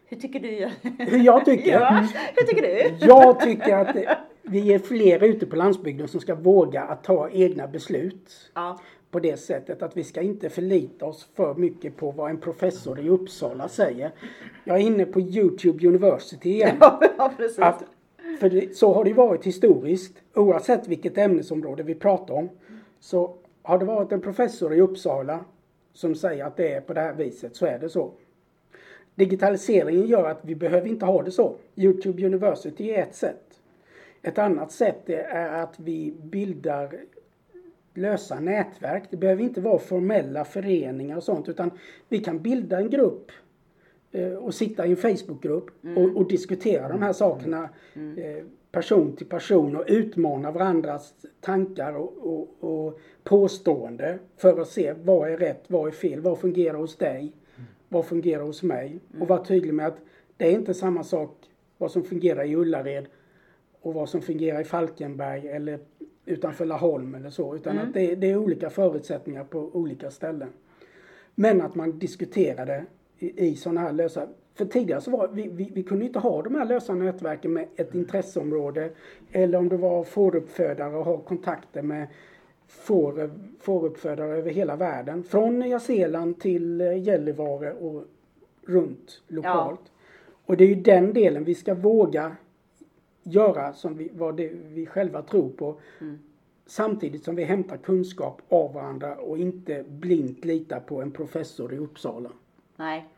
Hur tycker du? Hur jag tycker? ja, hur tycker du? Jag tycker att vi är fler ute på landsbygden som ska våga att ta egna beslut. Ja. På det sättet att vi ska inte förlita oss för mycket på vad en professor i Uppsala säger. Jag är inne på Youtube University igen. *laughs* ja, precis. Att, för det, så har det varit historiskt. Oavsett vilket ämnesområde vi pratar om. Så har det varit en professor i Uppsala som säger att det är på det här viset så är det så. Digitaliseringen gör att vi behöver inte ha det så. Youtube University är ett sätt. Ett annat sätt är att vi bildar lösa nätverk. Det behöver inte vara formella föreningar och sånt utan vi kan bilda en grupp och sitta i en Facebookgrupp och, och diskutera de här sakerna eh, person till person och utmana varandras tankar och, och, och påstående för att se vad är rätt, vad är fel, vad fungerar hos dig, vad fungerar hos mig? Och vara tydlig med att det är inte samma sak vad som fungerar i Ullared och vad som fungerar i Falkenberg eller utanför Laholm eller så. Utan att det, det är olika förutsättningar på olika ställen. Men att man diskuterade i, i sådana här lösa... För tidigare så var vi, vi, vi kunde inte ha de här lösa nätverken med ett intresseområde. Eller om det var fåruppfödare och ha kontakter med får, fåruppfödare över hela världen. Från Nya Zeeland till eh, Gällivare och runt lokalt. Och det är ju den delen vi ska våga göra som vi, vad det vi själva tror på. Samtidigt som vi hämtar kunskap av varandra och inte blint litar på en professor i Uppsala. Nej.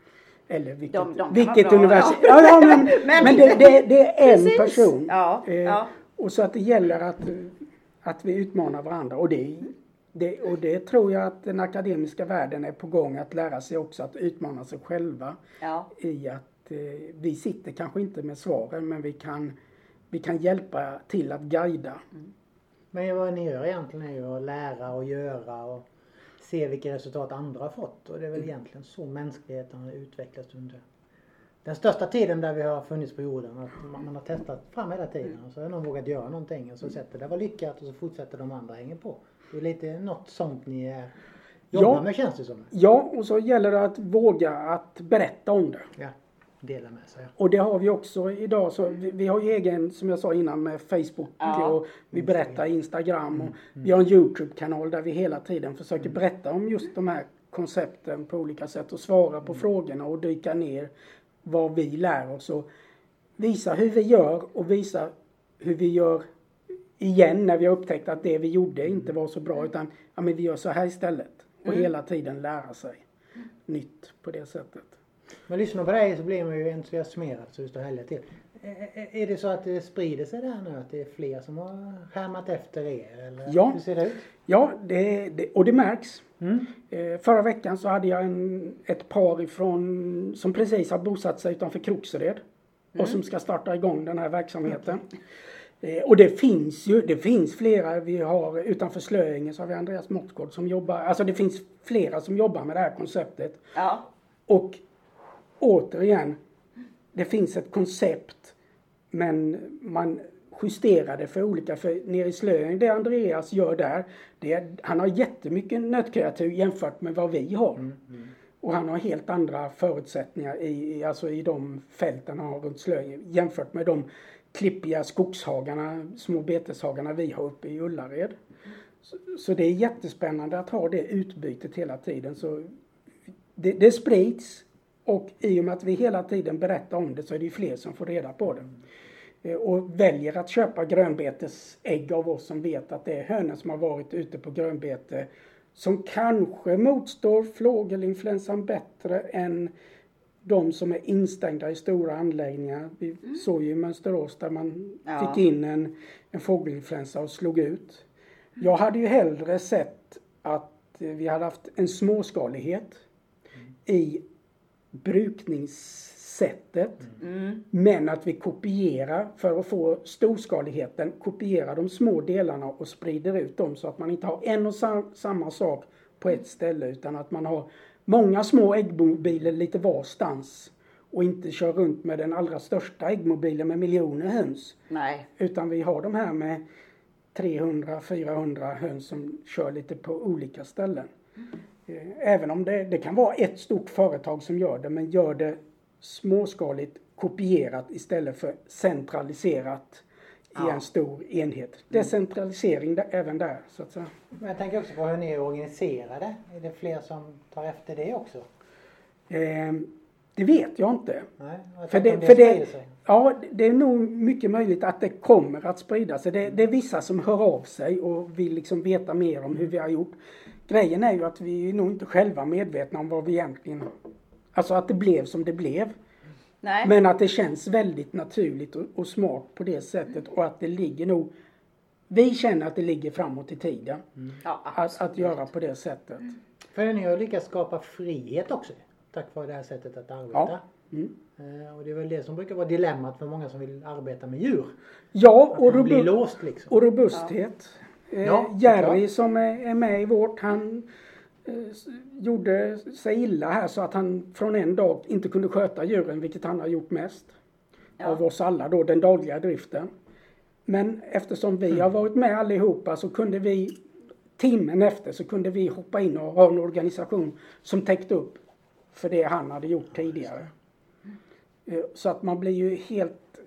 Eller vilket, De- de vilket universitet. ja. Ja, men, *laughs* Men- men, det, det, det är en Precis. person. Ja, Eh, ja. Och så att det gäller att, att vi utmanar varandra. Och det, det, och det tror jag att den akademiska världen är på gång att lära sig också att utmana sig själva. Ja. I att eh, vi sitter kanske inte med svaren men vi kan, vi kan hjälpa till att guida. Men vad ni gör egentligen är ju att lära och göra och se vilka resultat andra har fått. Och det är väl egentligen så mänskligheten har utvecklats under den största tiden där vi har funnits på jorden. Att man man har testat fram hela tiden och så har någon vågat göra någonting och så sett det där var lyckat och så fortsätter de andra hänga på. Det är lite något sånt ni är, jobbar Ja. med känns det som. Ja, och så gäller det att våga att berätta om det. Ja, dela med sig. Och det har vi också idag. Så vi, vi har ju egen, som jag sa innan, med Facebook Ja. och vi berättar i Instagram. Och Vi har en Youtube-kanal där vi hela tiden försöker berätta om just de här koncepten på olika sätt och svara på frågorna och dyka ner vad vi lär oss och visa hur vi gör och visa hur vi gör igen när vi har upptäckt att det vi gjorde inte var så bra utan ja, men vi gör så här istället. Och hela tiden lära sig nytt på det sättet. Men lyssnar på dig så blir man ju entusiasmerad så det står härliga till. Är det så att det sprider sig där nu? Att det är fler som har skärmat efter er? Eller Ja. hur ser det ut? Ja, det, det, och det märks. Mm. Eh, förra veckan så hade jag en, ett par ifrån, som precis har bosatt sig utanför Kroksered och som ska starta igång den här verksamheten. Eh, och det finns ju, det finns flera. Vi har utanför Slöinge så har vi Andreas Måttgård som jobbar, alltså det finns flera som jobbar med det här konceptet. Ja. Och återigen, det finns ett koncept men man justerar det för olika. För nere i Slöinge, det Andreas gör där, det han har jättemycket nötkreatur jämfört med vad vi har. Och han har helt andra förutsättningar i, i, alltså i de fälten han har runt Slöinge jämfört med de klippiga skogshagarna, små beteshagarna vi har uppe i Ullared. Så, så det är jättespännande att ha det utbytet hela tiden. Så det, det sprids och i och med att vi hela tiden berättar om det så är det ju fler som får reda på det. Eh, Och väljer att köpa grönbetesägg av oss som vet att det är hönor som har varit ute på grönbete som kanske motstår fågelinfluensan bättre än de som är instängda i stora anläggningar. Vi såg ju i Mönsterås där man Ja. fick in en, en fågelinfluensa och slog ut. Jag hade ju hellre sett att vi hade haft en småskalighet i brukningssättet. Mm. Men att vi kopierar för att få storskaligheten, kopierar de små delarna och sprider ut dem så att man inte har en och sam- samma sak på ett ställe utan att man har många små äggmobiler lite varstans och inte kör runt med den allra största äggmobilen med miljoner höns. Nej. Utan vi har de här med 300-400 höns som kör lite på olika ställen. Eh, Även om det, det kan vara ett stort företag som gör det men gör det småskaligt kopierat istället för centraliserat Ja. en stor enhet. Decentralisering där, även där så att säga. Men jag tänker också på hur ni är organiserade. Är det fler som tar efter det också? Eh, det vet jag inte. Nej, jag För det, om för det, sig. ja, det är nog mycket möjligt att det kommer att sprida sig. Det, det är vissa som hör av sig och vill liksom veta mer om hur vi har gjort. Grejen är ju att vi är nog inte själva medvetna om vad vi egentligen... Alltså att det blev som det blev. Nej. Men att det känns väldigt naturligt och, och smart på det sättet och att det ligger nog... Vi känner att det ligger framåt i tiden ja, att, göra på det sättet. För ni har lyckats skapa frihet också tack vare det här sättet att arbeta. Ja. Mm. Eh, Och det är väl det som brukar vara dilemmat för många som vill arbeta med djur. Ja, och, man blir robu- låst liksom. och robusthet. Eh, Ja, Jerry såklart. som är, är med i vårt, han eh, gjorde sig illa här så att han från en dag inte kunde sköta djuren, vilket han har gjort mest. Ja. Av oss alla då, den dagliga driften. Men eftersom vi har varit med allihopa så kunde vi timmen efter så kunde vi hoppa in och ha en organisation som täckte upp för det han hade gjort tidigare. Eh, Så att man blir ju helt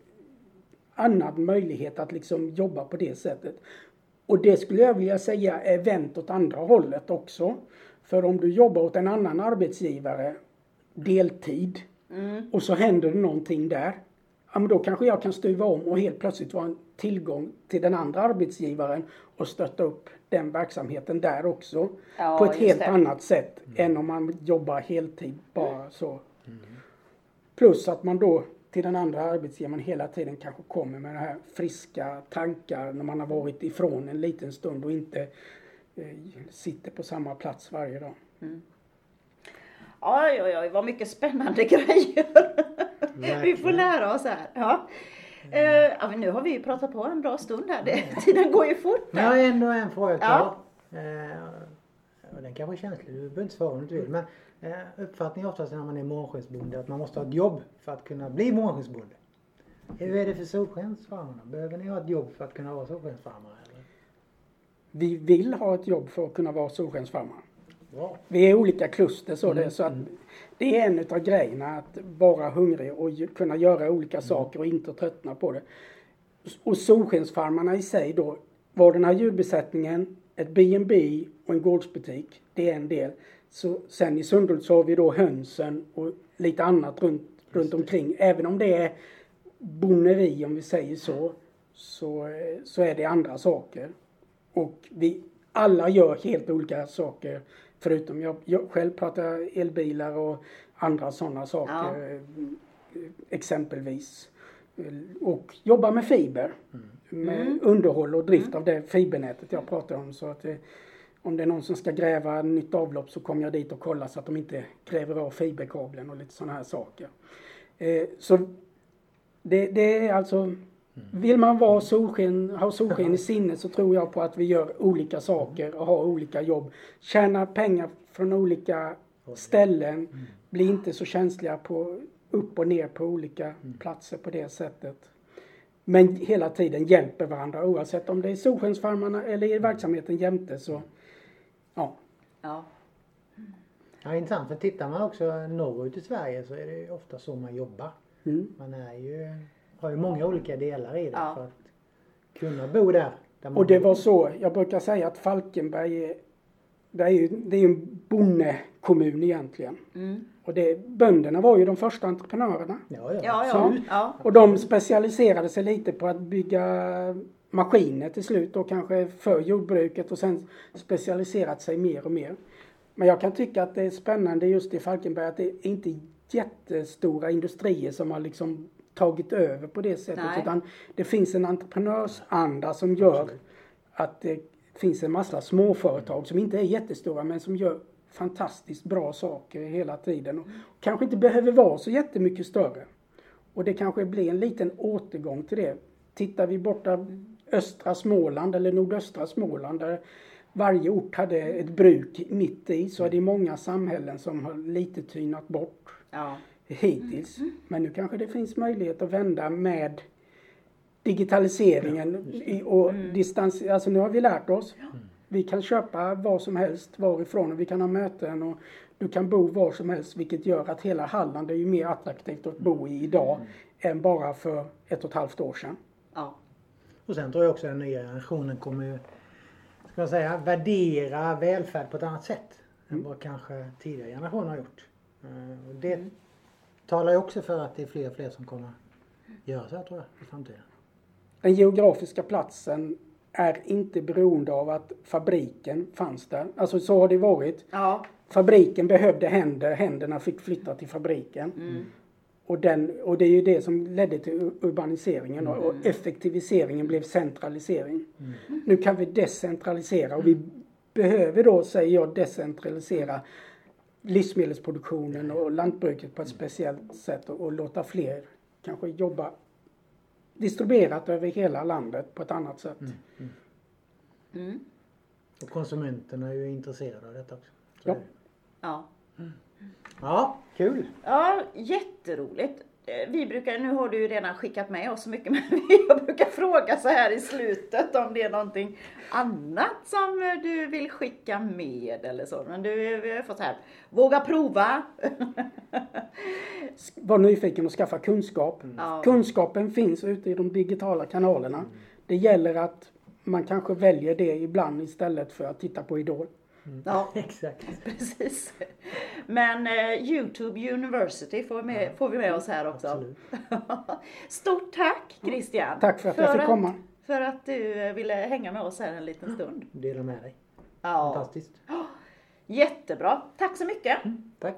annan möjlighet att liksom jobba på det sättet. Och det skulle jag vilja säga är vänt åt andra hållet också. För om du jobbar åt en annan arbetsgivare deltid och så händer det någonting där. Ja men då kanske jag kan stuva om och helt plötsligt vara en tillgång till den andra arbetsgivaren och stötta upp den verksamheten där också. Ja, på ett helt det. annat sätt än om man jobbar heltid bara så. Plus att man då till den andra arbetsgivaren hela tiden kanske kommer med det här friska tankar när man har varit ifrån en liten stund och inte eh, sitter på samma plats varje dag. Oj, oj, oj, vad mycket spännande *laughs* grejer. vi får lära oss här. Ja. Eh, ja, men nu har vi ju pratat på en bra stund här. Det, tiden går ju fort. Men jag har ändå en fråga kvar. Ja. Eh, den kanske är känslig, du behöver inte svara om du vill. Men eh, uppfattningen är oftast när man är månskensbonde att man måste ha ett jobb för att kunna bli månskensbonde. Hur är det för solskensfarmarna? Behöver ni ha ett jobb för att kunna vara solskensfarmare? Eller? Vi vill ha ett jobb för att kunna vara solskensfarmare. Bra. Vi är olika kluster så, det, Mm, så att det är en utav grejerna att vara hungrig och kunna göra olika saker och inte tröttna på det. Och solskensfarmarna i sig då, var den här djurbesättningen, ett B&B och en gårdsbutik, det är en del. Så sen i Sundhult så har vi då hönsen och lite annat runt, runt omkring. Även om det är bonneri om vi säger så, så, så är det andra saker. Och vi alla gör helt olika saker. Förutom jag, jag själv pratar elbilar och andra sådana saker. eh, Exempelvis. Och jobbar med fiber. Med underhåll och drift av det fibernätet jag pratar om. Så att om det är någon som ska gräva nytt avlopp så kommer jag dit och kollar så att de inte gräver av fiberkabeln och lite sådana här saker. Eh, Så det, det är alltså vill man vara solsken, ha solsken i sinnet så tror jag på att vi gör olika saker och har olika jobb. Tjäna pengar från olika ställen. Bli inte så känsliga på upp och ner på olika platser på det sättet. Men hela tiden hjälper varandra oavsett om det är Solskensfarmarna eller i verksamheten jämte så ja. Ja. Ja, intressant. För tittar man också norrut i Sverige så är det ju ofta så man jobbar. Mm. Man är ju, har ju många olika delar i det Ja. för att kunna bo där. där man Och det bor. var så, jag brukar säga att Falkenberg är, det är ju det är en bondekommun egentligen. Mm. Och det, bönderna var ju de första entreprenörerna. Ja, ja, Ja, ja. Och de specialiserade sig lite på att bygga maskiner till slut och kanske för jordbruket och sen specialiserat sig mer och mer. Men jag kan tycka att det är spännande just i Falkenberg att det är inte jättestora industrier som har liksom tagit över på det sättet Nej. utan det finns en entreprenörsanda som gör att det finns en massa småföretag som inte är jättestora men som gör fantastiskt bra saker hela tiden och kanske inte behöver vara så jättemycket större. Och det kanske blir en liten återgång till det. Tittar vi borta östra Småland eller nordöstra Småland där varje ort hade ett bruk mitt i så är det många samhällen som har lite tynat bort ja. hittills. Men nu kanske det finns möjlighet att vända med digitaliseringen och distans. Alltså nu har vi lärt oss. Vi kan köpa vad som helst varifrån och vi kan ha möten och du kan bo var som helst vilket gör att hela Halland är ju mer attraktivt att bo i idag än bara för ett och ett halvt år sedan. ja. Och sen tror jag också att den nya generationen kommer ska man säga, värdera välfärd på ett annat sätt än vad kanske tidigare generationer har gjort. Eh, Och det talar ju också för att det är fler och fler som kommer göra så här tror jag i framtiden. Den geografiska platsen är inte beroende av att fabriken fanns där. Alltså så har det varit. Ja. Fabriken behövde händer, händerna fick flytta till fabriken. Och, den, och det är ju det som ledde till ur- urbaniseringen och, och effektiviseringen blev centralisering. Nu kan vi decentralisera och vi behöver då, säger jag, decentralisera livsmedelsproduktionen och lantbruket på ett speciellt sätt och, och låta fler kanske jobba distribuerat över hela landet på ett annat sätt. Mm. Och konsumenterna är ju intresserade av detta också. Så Ja. det. Ja. Ja, kul! Ja, jätteroligt. Eh, Vi brukar, nu har du ju redan skickat med oss så mycket, *laughs* men jag brukar fråga så här i slutet om det är någonting annat som eh, du vill skicka med eller så. Men du, vi har fått så här, våga prova. *laughs* Var nyfiken och skaffa kunskap. Ja. Kunskapen finns ute i de digitala kanalerna. Det gäller att man kanske väljer det ibland istället för att titta på Idol. Ja, *laughs* Exakt. precis. Men eh, Youtube University får vi, med, får vi med oss här också. *laughs* Stort tack Christian. Tack för att jag fick komma. För att du eh, ville hänga med oss här en liten stund. Dela med dig. Ja, Fantastiskt. *gasps* jättebra. Tack så mycket. Tack.